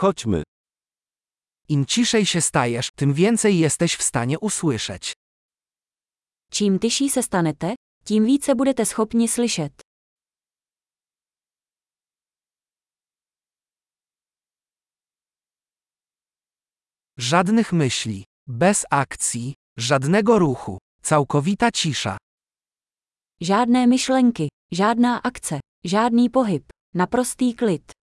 Chodźmy. Im ciszej się stajesz, tym więcej jesteś w stanie usłyszeć. Čím tyší se stanete, tím více budete schopni slyšet. Żadnych myśli, bez akcji, żadnego ruchu, całkowita cisza. Žádné myšlenky, žádná akce, žádný pohyb, naprostý klid.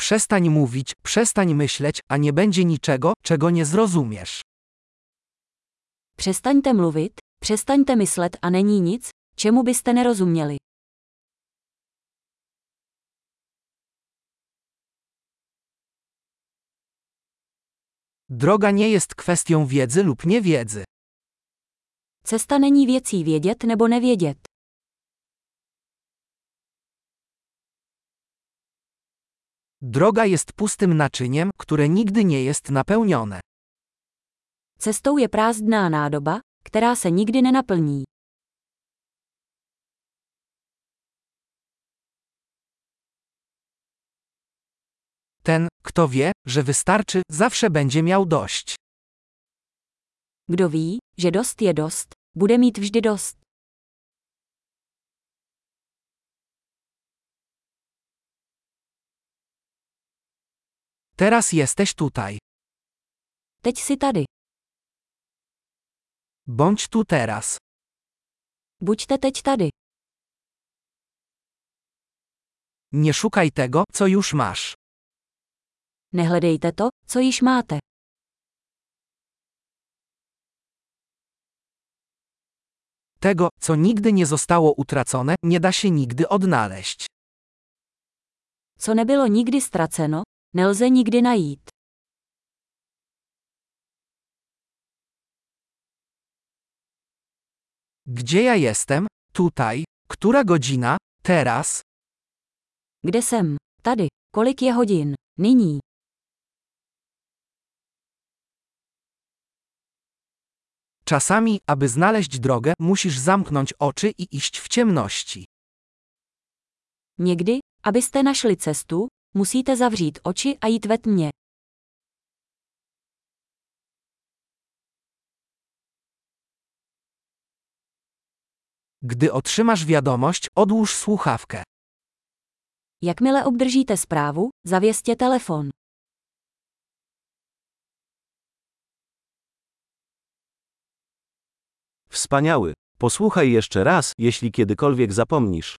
Przestań mówić, przestań myśleć, a nie będzie niczego, czego nie zrozumiesz. Přestaňte mluvit, přestaňte myslet a není nic, čemu byste nerozuměli. Droga nie jest kwestią wiedzy lub niewiedzy. Cesta není věcí vědět nebo nevědět. Droga jest pustym naczyniem, które nigdy nie jest napełnione. Cestou je prázdná nádoba, která se nikdy nenaplní. Ten, kto wie, że wystarczy, zawsze będzie miał dość. Kdo ví, že dost je dost, bude mít vždy dost. Teraz jesteś tutaj. Teď si tady. Bądź tu teraz. Buďte teď tady. Nie szukaj tego, co już masz. Nehledejte to, co již máte. Tego, co nigdy nie zostało utracone, nie da się nigdy odnaleźć. Co nebylo nikdy ztraceno, nelze nikdy najít. Gdzie ja jestem? Tutaj. Która godzina? Teraz. Kde jsem? Tady. Kolik je hodin? Nyní. Czasami, aby znaleźć drogę, musisz zamknąć oczy i iść w ciemności. Někdy, abyste našli cestu, musíte zavřít oči a jít ve tmě. Gdy otrzymasz wiadomość, odłóż słuchawkę. Jakmile obdržíte zprávu, zavěstěte telefon. Wspaniały. Posłuchaj jeszcze raz, jeśli kiedykolwiek zapomnisz.